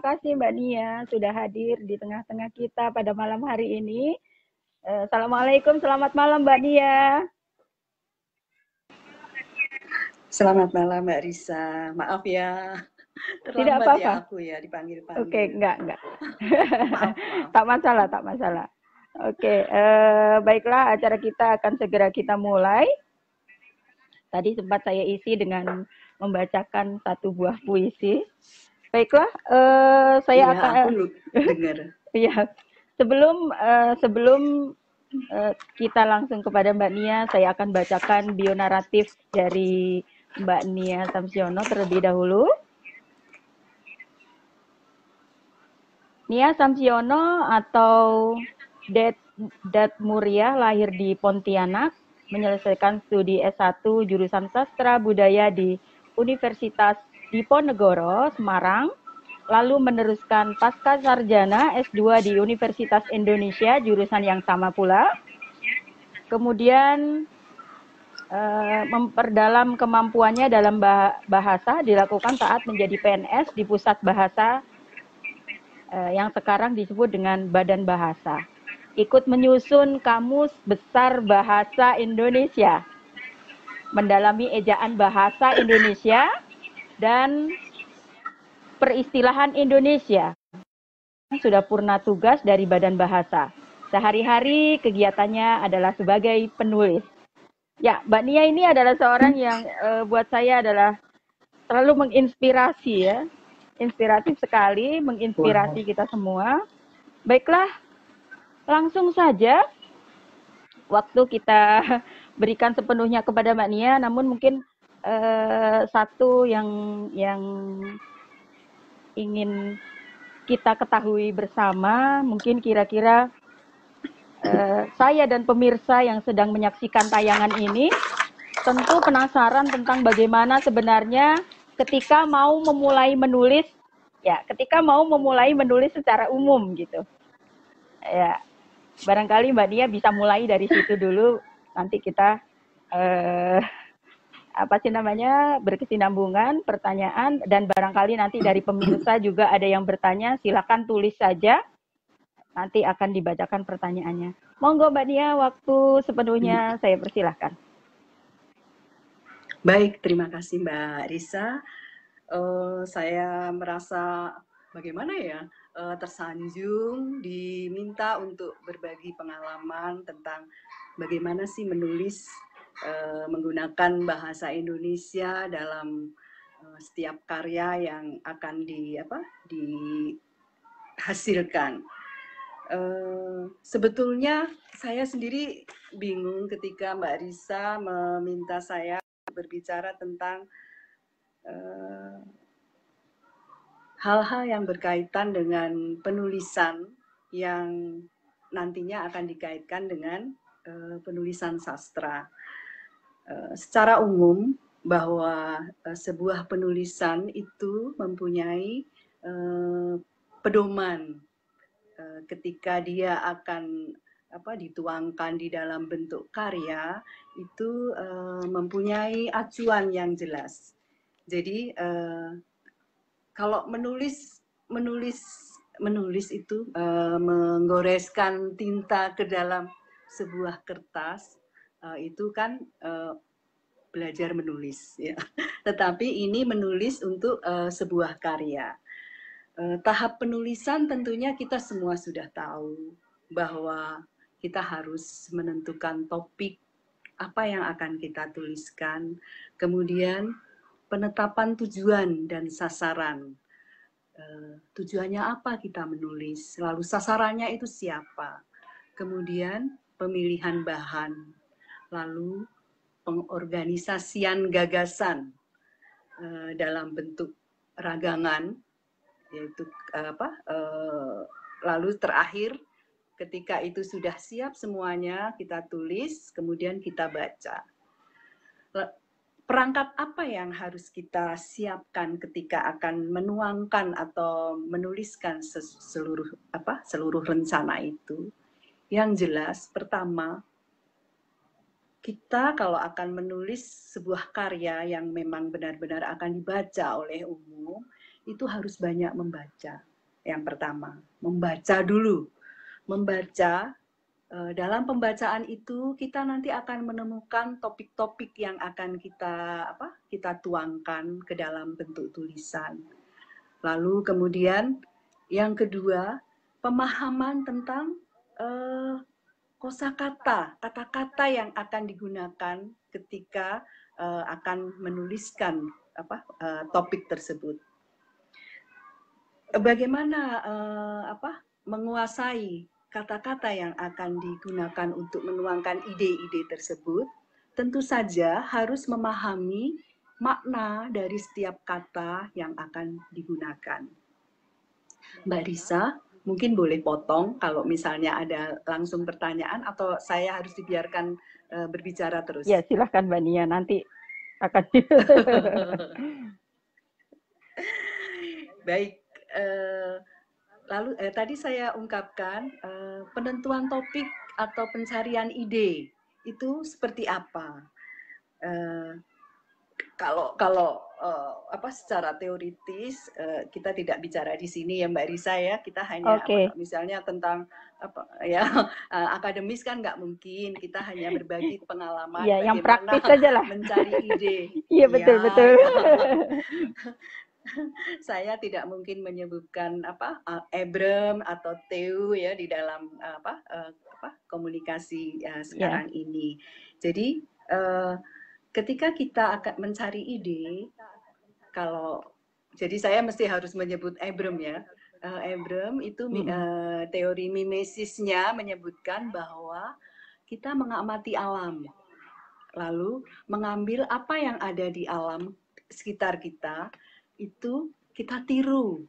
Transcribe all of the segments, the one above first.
terima kasih Mbak Nia sudah hadir di tengah-tengah kita pada malam hari ini. Eh, Assalamualaikum, selamat malam Mbak Nia. Selamat malam Mbak Risa. Maaf ya. Terlambat Tidak apa-apa. ya aku ya dipanggil-panggil. Oke, okay, enggak, enggak. maaf, maaf. tak masalah, tak masalah. Oke, okay, uh, baiklah acara kita akan segera kita mulai. Tadi sempat saya isi dengan membacakan satu buah puisi. Baiklah, uh, saya ya, akan aku dengar. Iya, sebelum uh, sebelum uh, kita langsung kepada Mbak Nia, saya akan bacakan bionaratif dari Mbak Nia Samsiono terlebih dahulu. Nia Samsiono atau Det, Dat Muria lahir di Pontianak, menyelesaikan studi S1 jurusan Sastra Budaya di Universitas Diponegoro, Semarang, lalu meneruskan pasca sarjana S2 di Universitas Indonesia, jurusan yang sama pula. Kemudian eh, memperdalam kemampuannya dalam bahasa dilakukan saat menjadi PNS di Pusat Bahasa eh, yang sekarang disebut dengan Badan Bahasa. Ikut menyusun kamus besar bahasa Indonesia, mendalami ejaan bahasa Indonesia dan peristilahan Indonesia. Sudah purna tugas dari Badan Bahasa. Sehari-hari kegiatannya adalah sebagai penulis. Ya, Mbak Nia ini adalah seorang yang uh, buat saya adalah selalu menginspirasi ya. Inspiratif sekali, menginspirasi kita semua. Baiklah, langsung saja waktu kita berikan sepenuhnya kepada Mbak Nia, namun mungkin uh, satu yang yang ingin kita ketahui bersama, mungkin kira-kira uh, saya dan pemirsa yang sedang menyaksikan tayangan ini tentu penasaran tentang bagaimana sebenarnya ketika mau memulai menulis, ya, ketika mau memulai menulis secara umum gitu. Ya, barangkali Mbak Nia bisa mulai dari situ dulu. Nanti kita eh, apa sih namanya berkesinambungan pertanyaan dan barangkali nanti dari pemirsa juga ada yang bertanya silakan tulis saja. Nanti akan dibacakan pertanyaannya. Monggo mbak Nia waktu sepenuhnya saya persilahkan. Baik terima kasih mbak Risa. Uh, saya merasa bagaimana ya uh, tersanjung diminta untuk berbagi pengalaman tentang bagaimana sih menulis uh, menggunakan bahasa Indonesia dalam uh, setiap karya yang akan di apa dihasilkan. Uh, sebetulnya saya sendiri bingung ketika Mbak Risa meminta saya berbicara tentang hal-hal yang berkaitan dengan penulisan yang nantinya akan dikaitkan dengan uh, penulisan sastra. Uh, secara umum bahwa uh, sebuah penulisan itu mempunyai uh, pedoman ketika dia akan apa dituangkan di dalam bentuk karya itu mempunyai acuan yang jelas. Jadi kalau menulis menulis menulis itu menggoreskan tinta ke dalam sebuah kertas uh, itu kan uh, belajar menulis ya. Tetapi ini menulis untuk uh, sebuah karya. Uh, tahap penulisan tentunya kita semua sudah tahu bahwa kita harus menentukan topik apa yang akan kita tuliskan. Kemudian penetapan tujuan dan sasaran. Tujuannya apa kita menulis, lalu sasarannya itu siapa. Kemudian pemilihan bahan, lalu pengorganisasian gagasan uh, dalam bentuk ragangan, yaitu uh, apa? Uh, lalu terakhir ketika itu sudah siap semuanya kita tulis, kemudian kita baca perangkat apa yang harus kita siapkan ketika akan menuangkan atau menuliskan seluruh apa seluruh rencana itu yang jelas pertama kita kalau akan menulis sebuah karya yang memang benar-benar akan dibaca oleh umum itu harus banyak membaca. Yang pertama, membaca dulu. Membaca eh, dalam pembacaan itu kita nanti akan menemukan topik-topik yang akan kita apa? kita tuangkan ke dalam bentuk tulisan. Lalu kemudian yang kedua, pemahaman tentang uh, kosakata, kata-kata yang akan digunakan ketika uh, akan menuliskan apa uh, topik tersebut. Bagaimana uh, apa menguasai kata-kata yang akan digunakan untuk menuangkan ide-ide tersebut? Tentu saja harus memahami makna dari setiap kata yang akan digunakan. Mbak Risa, mungkin boleh potong kalau misalnya ada langsung pertanyaan atau saya harus dibiarkan uh, berbicara terus. Ya, silahkan Mbak Nia, nanti akan. Baik, uh, lalu eh, tadi saya ungkapkan uh, penentuan topik atau pencarian ide itu seperti apa. Uh, kalau kalau uh, apa secara teoritis uh, kita tidak bicara di sini ya Mbak Risa ya kita hanya okay. apa, misalnya tentang apa ya uh, akademis kan nggak mungkin kita hanya berbagi pengalaman ya, yang praktis aja lah mencari ide iya betul ya, betul ya. saya tidak mungkin menyebutkan apa Ebrem atau Teu ya di dalam apa apa komunikasi uh, sekarang yeah. ini jadi uh, ketika kita akan mencari ide, kalau jadi saya mesti harus menyebut Abram ya. Uh, Abram itu uh, teori mimesisnya menyebutkan bahwa kita mengamati alam, lalu mengambil apa yang ada di alam sekitar kita itu kita tiru,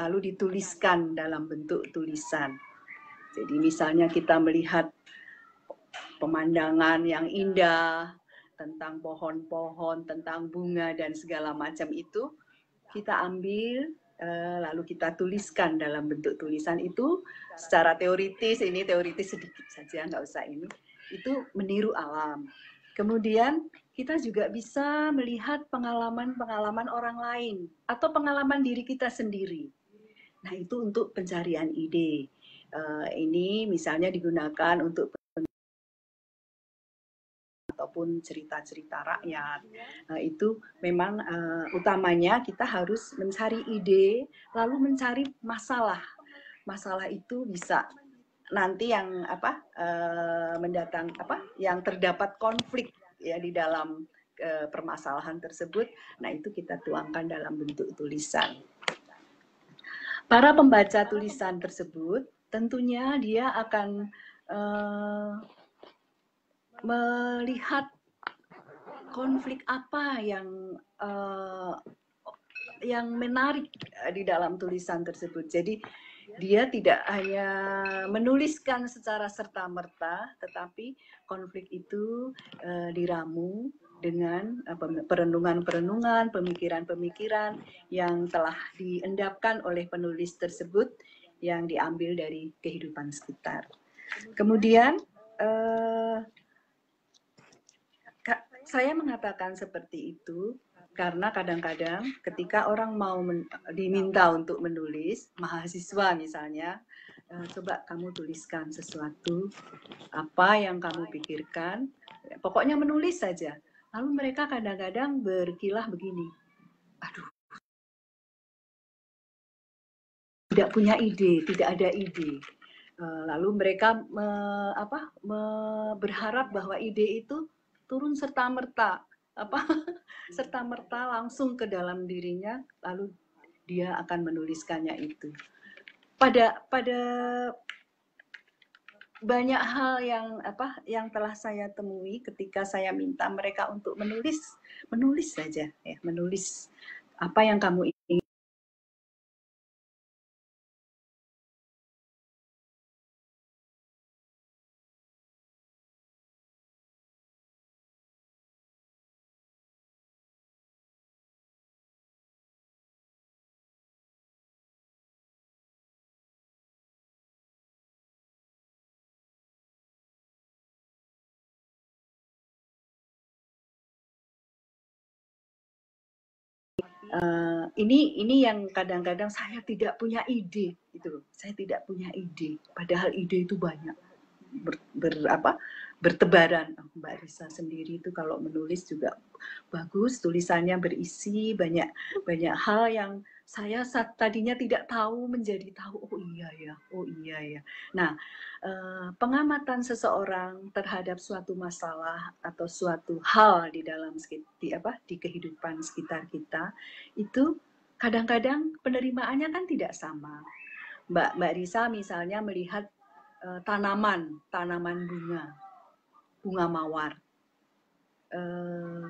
lalu dituliskan dalam bentuk tulisan. Jadi misalnya kita melihat pemandangan yang indah, tentang pohon-pohon, tentang bunga dan segala macam itu kita ambil uh, lalu kita tuliskan dalam bentuk tulisan itu secara teoritis ini teoritis sedikit saja nggak usah ini itu meniru alam. Kemudian kita juga bisa melihat pengalaman-pengalaman orang lain atau pengalaman diri kita sendiri. Nah itu untuk pencarian ide. Uh, ini misalnya digunakan untuk ataupun cerita-cerita rakyat. Uh, itu memang uh, utamanya kita harus mencari ide, lalu mencari masalah. Masalah itu bisa nanti yang apa uh, mendatang apa yang terdapat konflik ya di dalam uh, permasalahan tersebut. Nah, itu kita tuangkan dalam bentuk tulisan. Para pembaca tulisan tersebut tentunya dia akan uh, melihat konflik apa yang uh, yang menarik eh, di dalam tulisan tersebut. Jadi dia tidak hanya menuliskan secara serta merta, tetapi konflik itu uh, diramu dengan perenungan-perenungan, pemikiran-pemikiran yang telah diendapkan oleh penulis tersebut yang diambil dari kehidupan sekitar. Kemudian uh, saya mengatakan seperti itu karena kadang-kadang ketika orang mau diminta untuk menulis, mahasiswa misalnya, uh, coba kamu tuliskan sesuatu, apa yang kamu pikirkan, pokoknya menulis saja. Lalu mereka kadang-kadang berkilah begini, aduh, tidak punya ide, tidak ada ide. Uh, lalu mereka me, apa, me, berharap bahwa ide itu turun serta merta apa serta merta langsung ke dalam dirinya lalu dia akan menuliskannya itu. Pada pada banyak hal yang apa yang telah saya temui ketika saya minta mereka untuk menulis menulis saja ya menulis apa yang kamu uh, ini ini yang kadang-kadang saya tidak punya ide gitu saya tidak punya ide padahal ide itu banyak. Ber, ber apa bertebaran. Oh, Mbak Risa sendiri itu kalau menulis juga bagus tulisannya berisi banyak banyak hal yang saya saat tadinya tidak tahu menjadi tahu oh iya ya oh iya ya nah eh, pengamatan seseorang terhadap suatu masalah atau suatu hal di dalam di apa di kehidupan sekitar kita itu kadang-kadang penerimaannya kan tidak sama Mbak Mbak Risa misalnya melihat uh, tanaman tanaman bunga bunga mawar. Uh,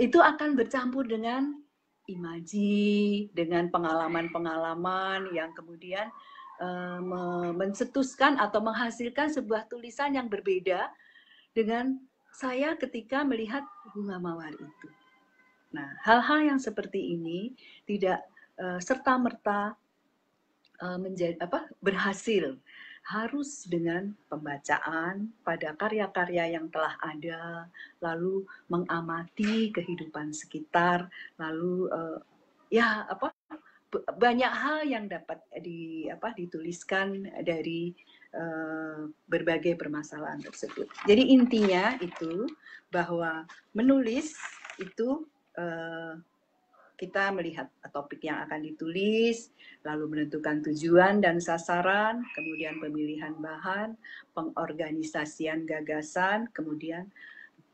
itu akan bercampur dengan imaji, dengan pengalaman-pengalaman yang kemudian uh, mencetuskan atau menghasilkan sebuah tulisan yang berbeda dengan saya ketika melihat bunga mawar itu. Nah, hal-hal yang seperti ini tidak uh, serta merta uh, menjadi apa berhasil harus dengan pembacaan pada karya-karya yang telah ada, lalu mengamati kehidupan sekitar, lalu uh, ya apa banyak hal yang dapat di apa dituliskan dari uh, berbagai permasalahan tersebut. Jadi intinya itu bahwa menulis itu uh, kita melihat topik yang akan ditulis, lalu menentukan tujuan dan sasaran, kemudian pemilihan bahan, pengorganisasian gagasan, kemudian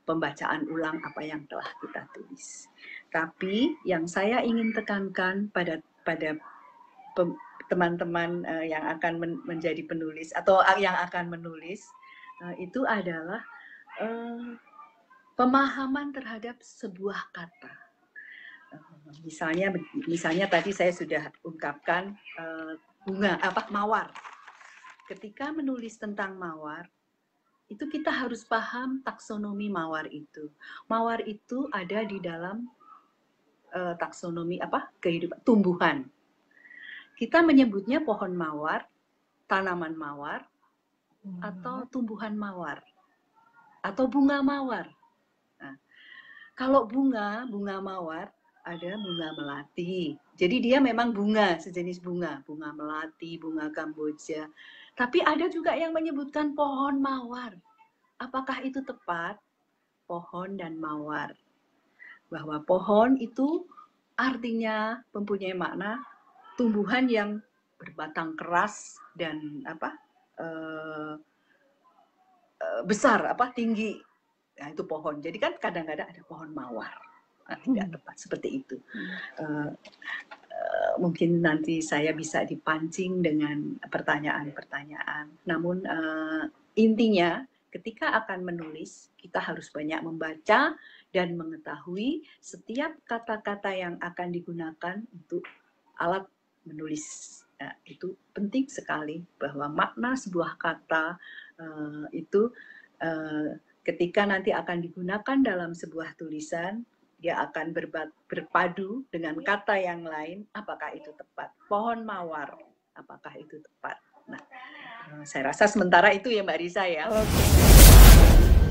pembacaan ulang apa yang telah kita tulis. Tapi yang saya ingin tekankan pada pada teman-teman uh, yang akan men menjadi penulis atau yang akan menulis uh, itu adalah uh, pemahaman terhadap sebuah kata misalnya misalnya tadi saya sudah ungkapkan uh, bunga apa mawar. Ketika menulis tentang mawar, itu kita harus paham taksonomi mawar itu. Mawar itu ada di dalam uh, taksonomi apa kehidupan tumbuhan. Kita menyebutnya pohon mawar, tanaman mawar, hmm. atau tumbuhan mawar, atau bunga mawar. Nah, kalau bunga, bunga mawar ada bunga melati. Jadi dia memang bunga, sejenis bunga, bunga melati, bunga kamboja. Tapi ada juga yang menyebutkan pohon mawar. Apakah itu tepat? Pohon dan mawar. Bahwa pohon itu artinya mempunyai makna tumbuhan yang berbatang keras dan apa uh, uh, besar apa tinggi nah, itu pohon jadi kan kadang-kadang ada pohon mawar tidak hmm. tepat seperti itu. Uh, uh, mungkin nanti saya bisa dipancing dengan pertanyaan-pertanyaan. Namun uh, intinya ketika akan menulis kita harus banyak membaca dan mengetahui setiap kata-kata yang akan digunakan untuk alat menulis. Nah, itu penting sekali bahwa makna sebuah kata uh, itu uh, ketika nanti akan digunakan dalam sebuah tulisan dia akan berpadu dengan kata yang lain, apakah itu tepat? Pohon mawar, apakah itu tepat? Nah, saya rasa sementara itu ya Mbak Risa ya. Okay.